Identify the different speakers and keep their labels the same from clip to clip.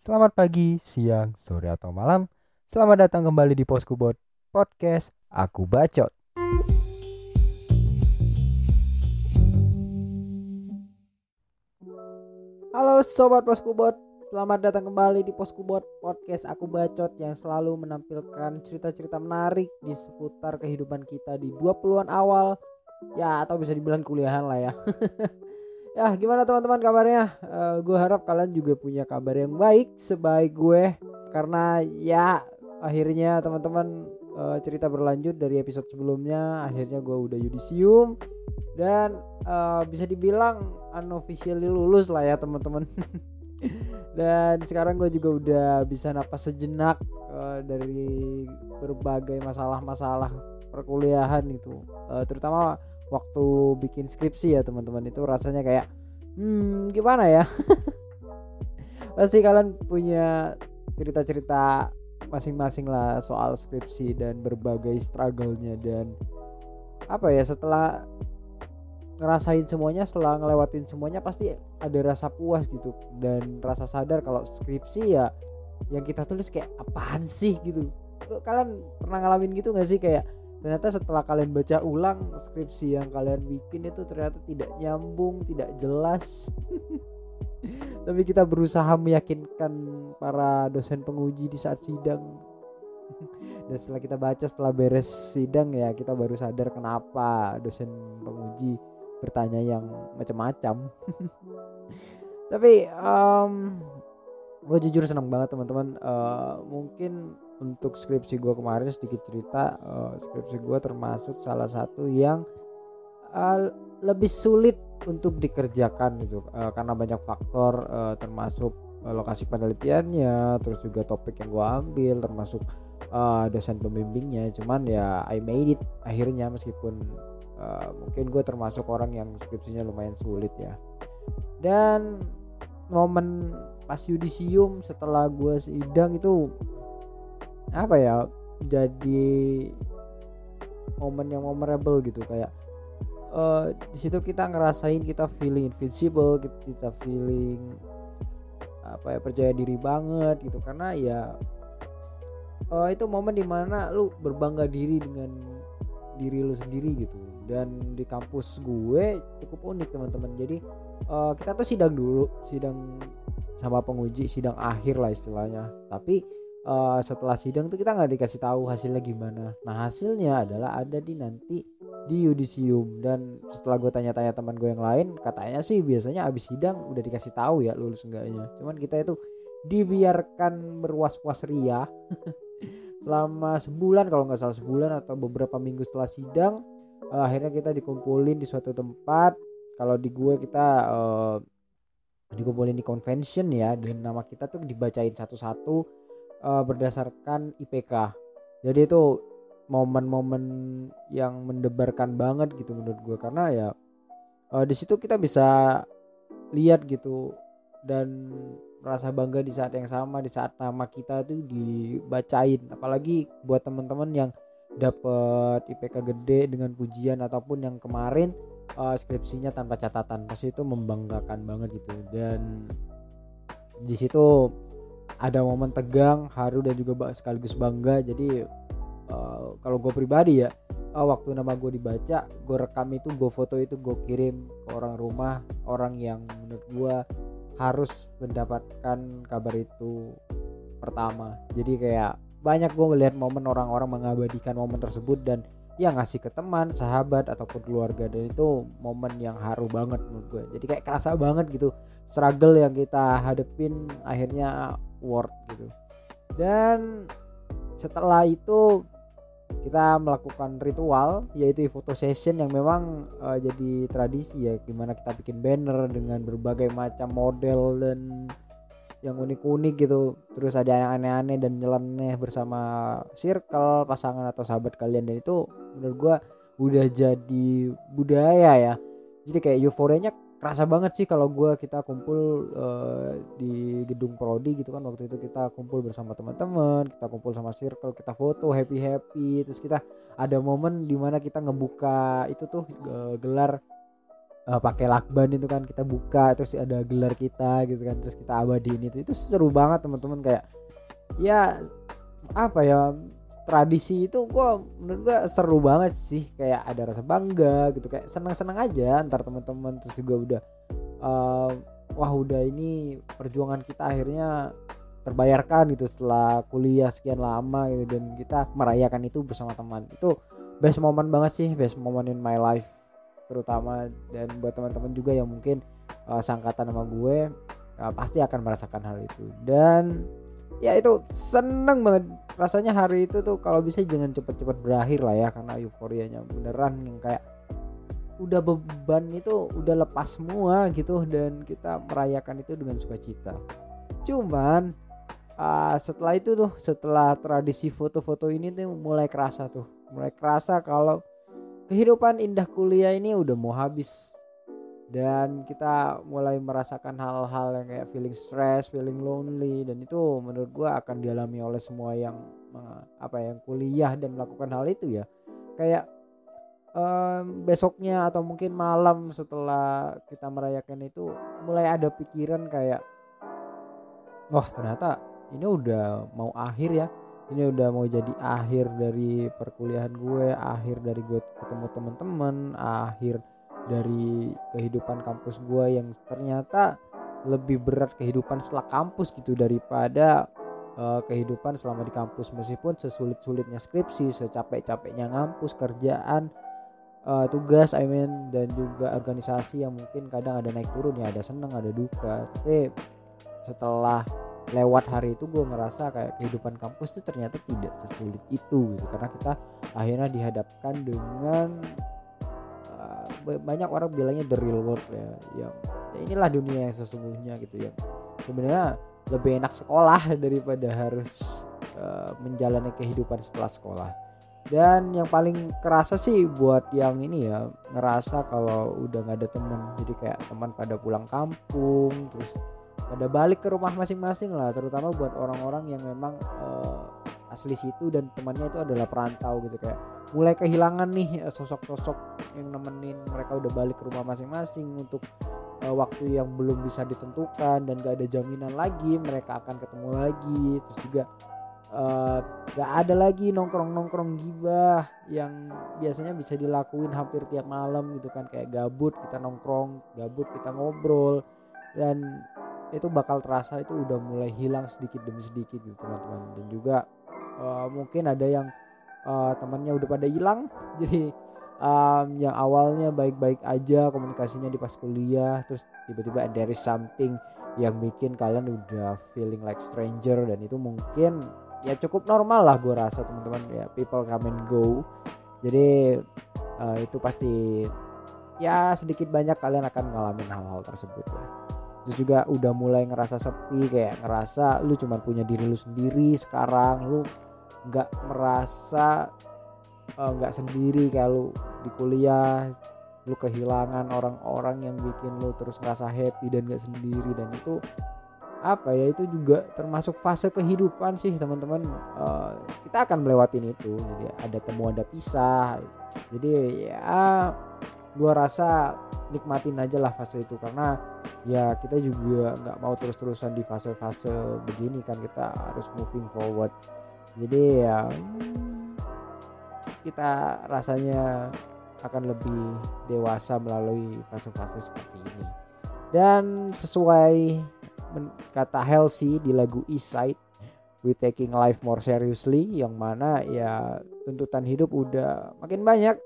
Speaker 1: Selamat pagi, siang, sore atau malam. Selamat datang kembali di Poskubot Podcast Aku Bacot. Halo sobat Poskubot, selamat datang kembali di Poskubot Podcast Aku Bacot yang selalu menampilkan cerita-cerita menarik di seputar kehidupan kita di 20-an awal ya atau bisa dibilang kuliahan lah ya. ya gimana teman-teman kabarnya? Uh, gue harap kalian juga punya kabar yang baik sebaik gue. Karena ya akhirnya teman-teman uh, cerita berlanjut dari episode sebelumnya. Akhirnya gue udah yudisium dan uh, bisa dibilang unofficially lulus lah ya teman-teman. Dan sekarang gue juga udah bisa napas sejenak uh, dari berbagai masalah-masalah perkuliahan itu. Uh, terutama waktu bikin skripsi ya teman-teman. Itu rasanya kayak hmm gimana ya? Pasti kalian punya cerita-cerita masing-masing lah soal skripsi dan berbagai struggle-nya dan apa ya setelah ngerasain semuanya setelah ngelewatin semuanya pasti ada rasa puas gitu dan rasa sadar kalau skripsi ya yang kita tulis kayak apaan sih? gitu. Kalian pernah ngalamin gitu gak sih? Kayak ternyata setelah kalian baca ulang skripsi yang kalian bikin itu ternyata tidak nyambung tidak jelas. Tapi kita berusaha meyakinkan para dosen penguji di saat sidang. Dan setelah kita baca setelah beres sidang ya kita baru sadar kenapa dosen penguji bertanya yang macam-macam. Tapi um, gue jujur senang banget teman-teman. Uh, mungkin untuk skripsi gue kemarin sedikit cerita uh, skripsi gue termasuk salah satu yang uh, lebih sulit untuk dikerjakan gitu. Uh, karena banyak faktor uh, termasuk uh, lokasi penelitiannya terus juga topik yang gue ambil termasuk uh, dosen pembimbingnya. Cuman ya I made it akhirnya meskipun uh, mungkin gue termasuk orang yang skripsinya lumayan sulit ya. Dan momen pas yudisium setelah gue sidang itu apa ya jadi momen yang memorable gitu kayak uh, di situ kita ngerasain kita feeling invincible kita feeling apa ya percaya diri banget gitu. Karena ya uh, itu momen di mana lu berbangga diri dengan diri lu sendiri gitu. Dan di kampus gue cukup unik teman-teman. Jadi uh, kita tuh sidang dulu sidang sama penguji sidang akhir lah istilahnya. Tapi uh, setelah sidang tuh kita nggak dikasih tahu hasilnya gimana. Nah hasilnya adalah ada di nanti di yudisium dan setelah gue tanya-tanya teman gue yang lain katanya sih biasanya abis sidang udah dikasih tahu ya lulus enggaknya. Cuman kita itu dibiarkan berwas-was ria selama sebulan kalau nggak salah sebulan atau beberapa minggu setelah sidang uh, akhirnya kita dikumpulin di suatu tempat kalau di gue kita uh, dikumpulin di convention ya dan nama kita tuh dibacain satu-satu uh, berdasarkan IPK. Jadi itu momen-momen yang mendebarkan banget gitu menurut gue karena ya uh, di situ kita bisa lihat gitu dan merasa bangga di saat yang sama di saat nama kita itu dibacain. Apalagi buat teman-teman yang dapat IPK gede dengan pujian ataupun yang kemarin uh, skripsinya tanpa catatan. Pasti itu membanggakan banget gitu. Dan di situ ada momen tegang haru dan juga sekaligus bangga. Jadi uh, kalau gue pribadi ya uh, waktu nama gue dibaca gue rekam itu gue foto itu gue kirim ke orang rumah orang yang menurut gue harus mendapatkan kabar itu pertama. Jadi kayak banyak gue ngelihat momen orang-orang mengabadikan momen tersebut dan ya ngasih ke teman sahabat ataupun keluarga. Dan itu momen yang haru banget menurut gue jadi kayak kerasa banget gitu struggle yang kita hadepin akhirnya worth gitu. Dan setelah itu kita melakukan ritual yaitu foto session yang memang uh, jadi tradisi ya gimana kita bikin banner dengan berbagai macam model dan yang unik-unik gitu. Terus ada yang aneh-aneh dan nyeleneh bersama circle pasangan atau sahabat kalian dan itu menurut gua udah jadi budaya ya. Jadi kayak euforianya kerasa banget sih kalau gue kita kumpul uh, di gedung prodi gitu kan. Waktu itu kita kumpul bersama teman-teman kita kumpul sama circle kita foto happy happy terus kita ada momen di mana kita ngebuka itu tuh uh, gelar uh, pakai lakban itu kan. Kita buka terus ada gelar kita gitu kan. Terus kita abadiin itu. Itu seru banget teman-teman. Kayak ya apa ya tradisi itu gue menurut gue seru banget sih. Kayak ada rasa bangga gitu kayak senang-senang aja. Antar teman-teman terus juga udah uh, wah udah ini perjuangan kita akhirnya terbayarkan gitu setelah kuliah sekian lama gitu. Dan kita merayakan itu bersama teman. Itu best moment banget sih best moment in my life terutama. Dan buat teman-teman juga yang mungkin uh, sangkatan sama gue uh, pasti akan merasakan hal itu. Dan ya itu seneng banget. Rasanya hari itu tuh kalau bisa jangan cepet-cepet berakhir lah ya karena euforianya beneran yang kayak udah beban itu udah lepas semua gitu dan kita merayakan itu dengan sukacita. Cuman uh, setelah itu tuh setelah tradisi foto-foto ini tuh mulai kerasa tuh. Mulai kerasa kalau kehidupan indah kuliah ini udah mau habis dan kita mulai merasakan hal-hal yang kayak feeling stress, feeling lonely dan itu menurut gua akan dialami oleh semua yang apa yang kuliah dan melakukan hal itu ya. Kayak um, besoknya atau mungkin malam setelah kita merayakan itu mulai ada pikiran kayak wah ternyata ini udah mau akhir ya. Ini udah mau jadi akhir dari perkuliahan gue, akhir dari gue ketemu teman-teman, akhir dari kehidupan kampus gue yang ternyata lebih berat kehidupan setelah kampus gitu daripada uh, kehidupan selama di kampus meskipun sesulit-sulitnya skripsi, secapek-capeknya ngampus kerjaan, uh, tugas, I mean dan juga organisasi yang mungkin kadang ada naik turun ya, ada seneng, ada duka. Tapi setelah lewat hari itu gue ngerasa kayak kehidupan kampus itu ternyata tidak sesulit itu gitu karena kita akhirnya dihadapkan dengan banyak orang bilangnya the real world ya yang ya inilah dunia yang sesungguhnya gitu ya sebenarnya lebih enak sekolah daripada harus uh, menjalani kehidupan setelah sekolah. Dan yang paling kerasa sih buat yang ini ya ngerasa kalau udah nggak ada temen jadi kayak teman pada pulang kampung terus pada balik ke rumah masing-masing lah terutama buat orang-orang yang memang uh, asli situ dan temannya itu adalah perantau gitu kayak mulai kehilangan nih eh, sosok-sosok yang nemenin mereka udah balik ke rumah masing-masing untuk uh, waktu yang belum bisa ditentukan dan gak ada jaminan lagi mereka akan ketemu lagi. Terus juga uh, gak ada lagi nongkrong-nongkrong gibah yang biasanya bisa dilakuin hampir tiap malam gitu kan. Kayak gabut kita nongkrong gabut kita ngobrol dan itu bakal terasa itu udah mulai hilang sedikit demi sedikit gitu teman-teman. Dan juga uh, mungkin ada yang uh, temannya udah pada hilang. Jadi um, yang awalnya baik-baik aja komunikasinya di pas kuliah terus tiba-tiba there is something yang bikin kalian udah feeling like stranger dan itu mungkin ya cukup normal lah gue rasa teman-teman. Ya people come and go. Jadi uh, itu pasti ya sedikit banyak kalian akan ngalamin hal-hal tersebut lah. Terus juga udah mulai ngerasa sepi kayak ngerasa lu cuma punya diri lu sendiri sekarang lu nggak merasa eh, nggak uh, sendiri kalau di kuliah. Lu kehilangan orang-orang yang bikin lu terus ngerasa happy dan gak sendiri. Dan itu apa ya itu juga termasuk fase kehidupan sih teman-teman. Uh, kita akan melewati itu. Jadi ada temu ada pisah. Jadi ya gua rasa nikmatin aja lah fase itu. Karena ya kita juga nggak mau terus-terusan di fase-fase begini kan. Kita harus moving forward jadi ya kita rasanya akan lebih dewasa melalui fase-fase seperti ini. Dan sesuai kata Halsey di lagu East Side we taking life more seriously yang mana ya tuntutan hidup udah makin banyak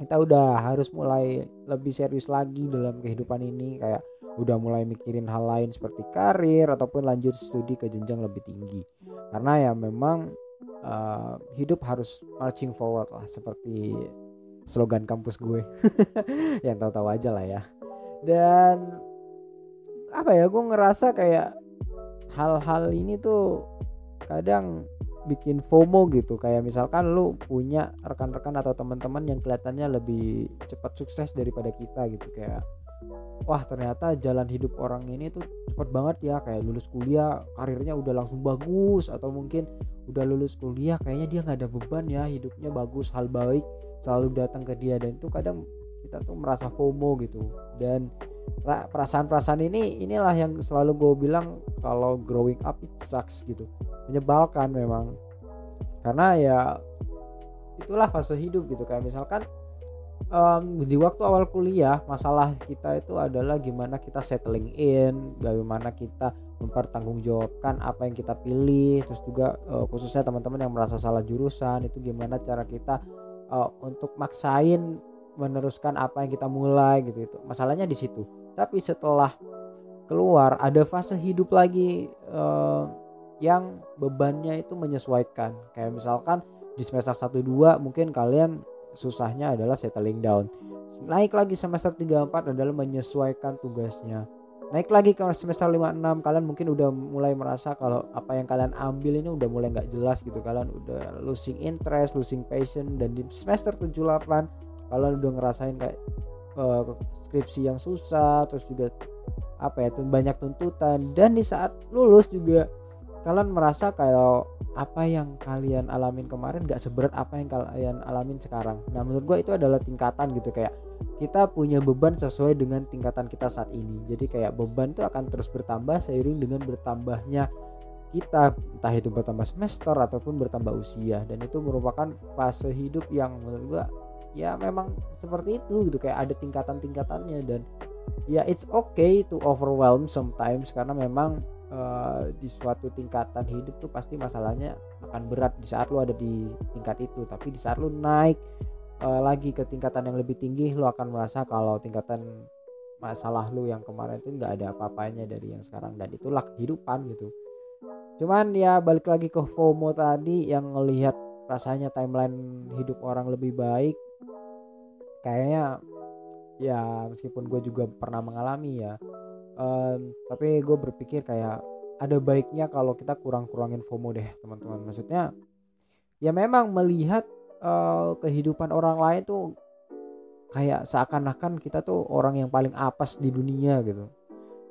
Speaker 1: kita udah harus mulai lebih serius lagi dalam kehidupan ini kayak udah mulai mikirin hal lain seperti karir ataupun lanjut studi ke jenjang lebih tinggi. Karena ya memang uh, hidup harus marching forward lah seperti slogan kampus gue. Yang tahu-tahu aja lah ya. Dan apa ya gue ngerasa kayak hal-hal ini tuh kadang bikin FOMO gitu. Kayak misalkan lu punya rekan-rekan atau teman-teman yang kelihatannya lebih cepat sukses daripada kita gitu. Kayak wah ternyata jalan hidup orang ini tuh cepet banget ya. Kayak lulus kuliah karirnya udah langsung bagus. Atau mungkin udah lulus kuliah kayaknya dia nggak ada beban ya. Hidupnya bagus hal baik selalu datang ke dia. Dan itu kadang kita tuh merasa FOMO gitu. Dan perasaan-perasaan ini inilah yang selalu gue bilang kalau growing up it sucks gitu. Menyebalkan memang. Karena ya itulah fase hidup gitu. Kayak misalkan um, di waktu awal kuliah masalah kita itu adalah gimana kita settling in bagaimana kita mempertanggungjawabkan apa yang kita pilih terus juga uh, khususnya teman-teman yang merasa salah jurusan itu gimana cara kita uh, untuk maksain meneruskan apa yang kita mulai gitu itu masalahnya di situ tapi setelah keluar ada fase hidup lagi uh, yang bebannya itu menyesuaikan. Kayak misalkan di semester 1 2 mungkin kalian susahnya adalah settling down. Naik lagi semester 3 4 adalah menyesuaikan tugasnya. Naik lagi ke semester 5 6 kalian mungkin udah mulai merasa kalau apa yang kalian ambil ini udah mulai nggak jelas gitu. Kalian udah losing interest losing passion dan di semester 7 8 kalian udah ngerasain kayak uh, skripsi yang susah terus juga apa ya tuh banyak tuntutan. Dan di saat lulus juga kalian merasa kalau apa yang kalian alamin kemarin gak seberat apa yang kalian alamin sekarang. Nah menurut gue itu adalah tingkatan gitu kayak kita punya beban sesuai dengan tingkatan kita saat ini. Jadi kayak beban itu akan terus bertambah seiring dengan bertambahnya kita entah itu bertambah semester ataupun bertambah usia. Dan itu merupakan fase hidup yang menurut gue ya memang seperti itu gitu kayak ada tingkatan-tingkatannya dan ya it's okay to overwhelm sometimes karena memang uh, di suatu tingkatan hidup tuh pasti masalahnya akan berat di saat lu ada di tingkat itu. Tapi di saat lu naik uh, lagi ke tingkatan yang lebih tinggi lu akan merasa kalau tingkatan masalah lu yang kemarin itu nggak ada apa-apanya dari yang sekarang dan itulah kehidupan gitu. Cuman ya balik lagi ke FOMO tadi yang ngelihat rasanya timeline hidup orang lebih baik kayaknya ya meskipun gue juga pernah mengalami ya um, tapi gue berpikir kayak ada baiknya kalau kita kurang-kurangin FOMO deh teman-teman. Maksudnya ya memang melihat uh, kehidupan orang lain tuh kayak seakan-akan kita tuh orang yang paling apes di dunia gitu.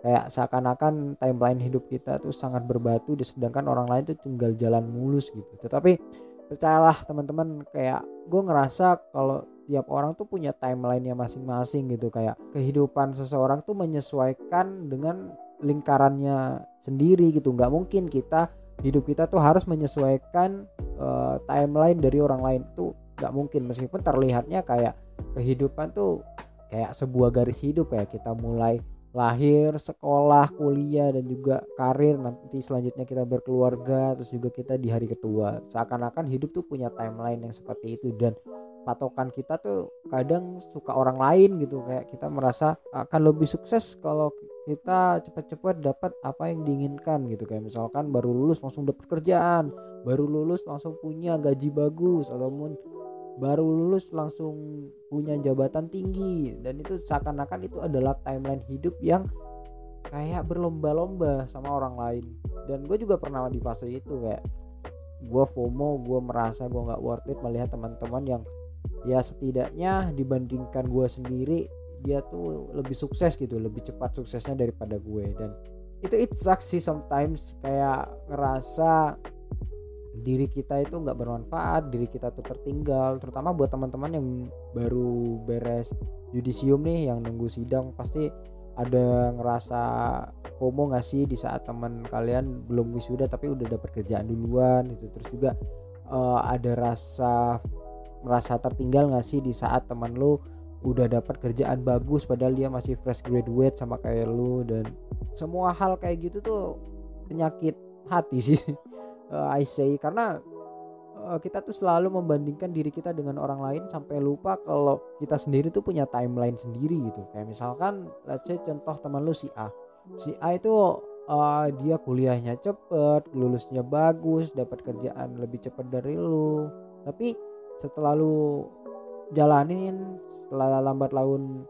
Speaker 1: Kayak seakan-akan timeline hidup kita tuh sangat berbatu sedangkan orang lain tuh tinggal jalan mulus gitu. Tetapi percayalah teman-teman kayak gue ngerasa kalau tiap orang tuh punya timelinenya masing-masing gitu. Kayak kehidupan seseorang tuh menyesuaikan dengan lingkarannya sendiri gitu. Nggak mungkin kita hidup kita tuh harus menyesuaikan uh, timeline dari orang lain. Tuh nggak mungkin. Meskipun terlihatnya kayak kehidupan tuh kayak sebuah garis hidup ya. Kita mulai lahir, sekolah, kuliah dan juga karir. Nanti selanjutnya kita berkeluarga terus juga kita di hari ketua. Seakan-akan hidup tuh punya timeline yang seperti itu. Dan patokan kita tuh kadang suka orang lain gitu kayak kita merasa akan lebih sukses kalau kita cepat-cepat dapat apa yang diinginkan gitu. Kayak misalkan baru lulus langsung dapat kerjaan baru lulus langsung punya gaji bagus ataupun baru lulus langsung punya jabatan tinggi. Dan itu seakan-akan itu adalah timeline hidup yang kayak berlomba-lomba sama orang lain. Dan gue juga pernah di fase itu kayak gue FOMO gue merasa gue nggak worth it melihat teman-teman yang ya setidaknya dibandingkan gue sendiri dia tuh lebih sukses gitu lebih cepat suksesnya daripada gue. Dan itu it sucks sih sometimes kayak ngerasa diri kita itu nggak bermanfaat diri kita tuh tertinggal. Terutama buat teman-teman yang baru beres yudisium nih yang nunggu sidang pasti ada ngerasa FOMO gak sih di saat teman kalian belum wisuda tapi udah dapat kerjaan duluan gitu. Terus juga uh, ada rasa merasa tertinggal gak sih di saat teman lu udah dapat kerjaan bagus padahal dia masih fresh graduate sama kayak lu? Dan semua hal kayak gitu tuh penyakit hati sih. Uh, I say. Karena uh, kita tuh selalu membandingkan diri kita dengan orang lain sampai lupa kalau kita sendiri tuh punya timeline sendiri gitu. Kayak misalkan let's say contoh teman lu si A. Si A itu uh, dia kuliahnya cepet lulusnya bagus dapat kerjaan lebih cepat dari lu. Tapi setelah lu jalanin setelah lambat laun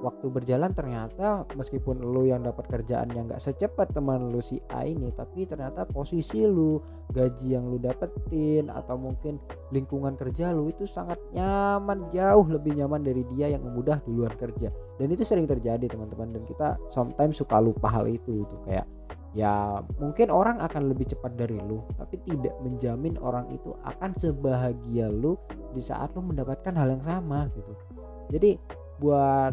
Speaker 1: waktu berjalan ternyata meskipun lu yang dapat kerjaan yang gak secepat teman lu si A ini tapi ternyata posisi lu gaji yang lu dapetin atau mungkin lingkungan kerja lu itu sangat nyaman jauh lebih nyaman dari dia yang mudah duluan kerja. Dan itu sering terjadi teman-teman dan kita sometimes suka lupa hal itu itu kayak ya mungkin orang akan lebih cepat dari lu tapi tidak menjamin orang itu akan sebahagia lu di saat lu mendapatkan hal yang sama gitu. Jadi buat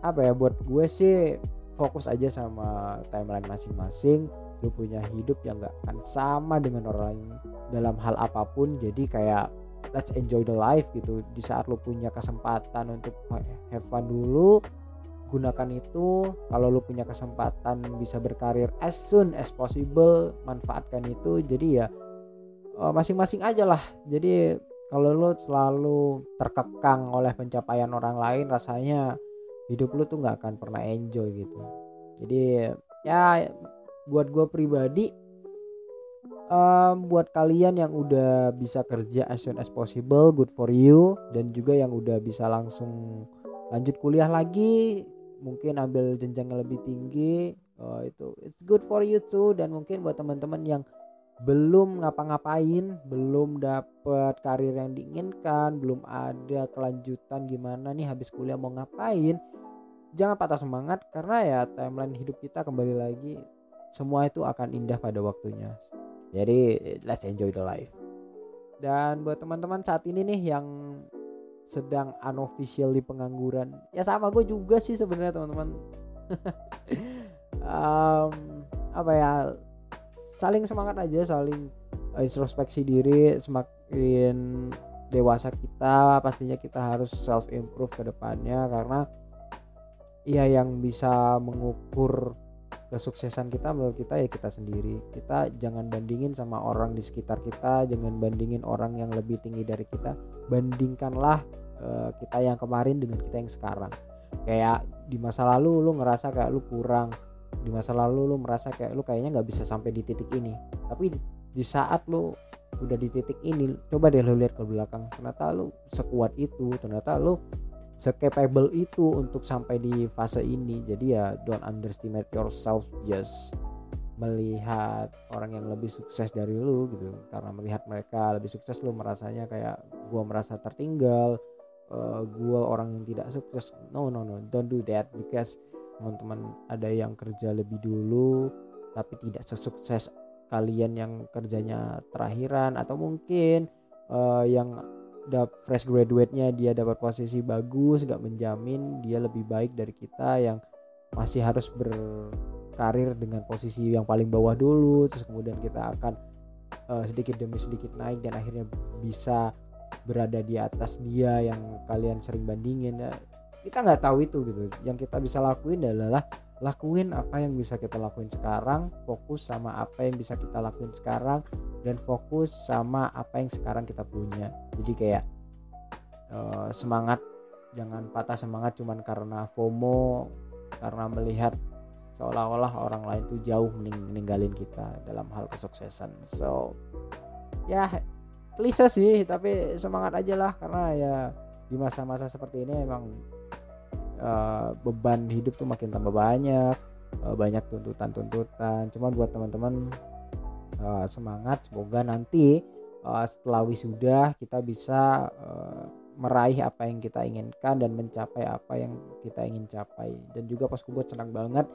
Speaker 1: apa ya buat gue sih fokus aja sama timeline masing-masing. Lu punya hidup yang gak akan sama dengan orang lain dalam hal apa pun jadi kayak let's enjoy the life gitu. Di saat lu punya kesempatan untuk have fun dulu gunakan itu kalau lu punya kesempatan bisa berkarir as soon as possible manfaatkan itu. Jadi ya eh, masing-masing aja lah. Jadi kalau lu selalu terkekang oleh pencapaian orang lain rasanya hidup lu tuh nggak akan pernah enjoy gitu. Jadi ya buat gue pribadi um, buat kalian yang udah bisa kerja as soon as possible good for you dan juga yang udah bisa langsung lanjut kuliah lagi mungkin ambil jenjang yang lebih tinggi oh, itu it's good for you too dan mungkin buat teman-teman yang belum ngapa-ngapain, belum dapat karir yang diinginkan, belum ada kelanjutan gimana nih habis kuliah mau ngapain. Jangan patah semangat karena ya timeline hidup kita kembali lagi semua itu akan indah pada waktunya. Jadi let's enjoy the life. Dan buat teman-teman saat ini nih yang sedang unofficially pengangguran. Ya sama gue juga sih sebenarnya teman-teman. Um, apa ya saling semangat aja saling introspeksi diri semakin dewasa kita pastinya kita harus self improve ke depannya karena ya yang bisa mengukur kesuksesan kita menurut kita ya kita sendiri. Kita jangan bandingin sama orang di sekitar kita jangan bandingin orang yang lebih tinggi dari kita. Bandingkanlah uh, kita yang kemarin dengan kita yang sekarang. Kayak di masa lalu lu ngerasa kayak lu kurang di masa lalu lu merasa kayak lu kayaknya nggak bisa sampai di titik ini. Tapi di saat lu udah di titik ini coba deh lu lihat ke belakang ternyata lu sekuat itu ternyata lu secapable itu untuk sampai di fase ini. Jadi ya don't underestimate yourself just melihat orang yang lebih sukses dari lu gitu. Karena melihat mereka lebih sukses lu merasanya kayak gua merasa tertinggal uh, gua orang yang tidak sukses no no no don't do that. Because teman-teman ada yang kerja lebih dulu tapi tidak sesukses kalian yang kerjanya terakhiran atau mungkin uh, yang fresh graduate-nya dia dapat posisi bagus gak menjamin dia lebih baik dari kita yang masih harus berkarir dengan posisi yang paling bawah dulu terus kemudian kita akan uh, sedikit demi sedikit naik dan akhirnya bisa berada di atas dia yang kalian sering bandingin ya kita nggak tahu itu gitu. Yang kita bisa lakuin adalah lakuin apa yang bisa kita lakuin sekarang fokus sama apa yang bisa kita lakuin sekarang dan fokus sama apa yang sekarang kita punya. Jadi kayak uh, semangat jangan patah semangat cuman karena FOMO karena melihat seolah-olah orang lain tuh jauh mening meninggalin kita dalam hal kesuksesan. So ya klise sih tapi semangat aja lah karena ya di masa-masa seperti ini emang uh, beban hidup tuh makin tambah banyak uh, banyak tuntutan-tuntutan. Cuman buat teman-teman uh, semangat semoga nanti uh, setelah wisuda kita bisa uh, meraih apa yang kita inginkan dan mencapai apa yang kita ingin capai. Dan juga pas buat senang banget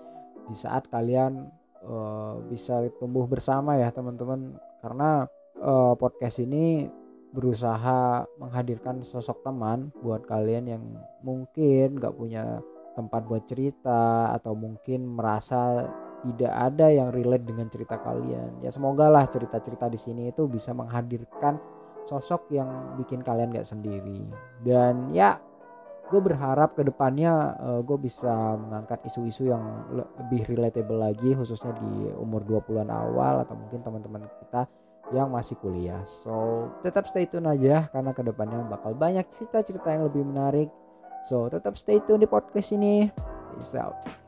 Speaker 1: di saat kalian uh, bisa tumbuh bersama ya teman-teman. Karena uh, podcast ini berusaha menghadirkan sosok teman buat kalian yang mungkin gak punya tempat buat cerita atau mungkin merasa tidak ada yang relate dengan cerita kalian. Ya semoga lah cerita-cerita di sini itu bisa menghadirkan sosok yang bikin kalian gak sendiri. Dan ya gue berharap ke depannya uh, eh, gue bisa mengangkat isu-isu yang lebih relatable lagi khususnya di umur 20-an awal atau mungkin teman-teman kita yang masih kuliah. So tetap stay tune aja karena ke depannya bakal banyak cerita-cerita yang lebih menarik. So tetap stay tune di podcast ini. Peace out.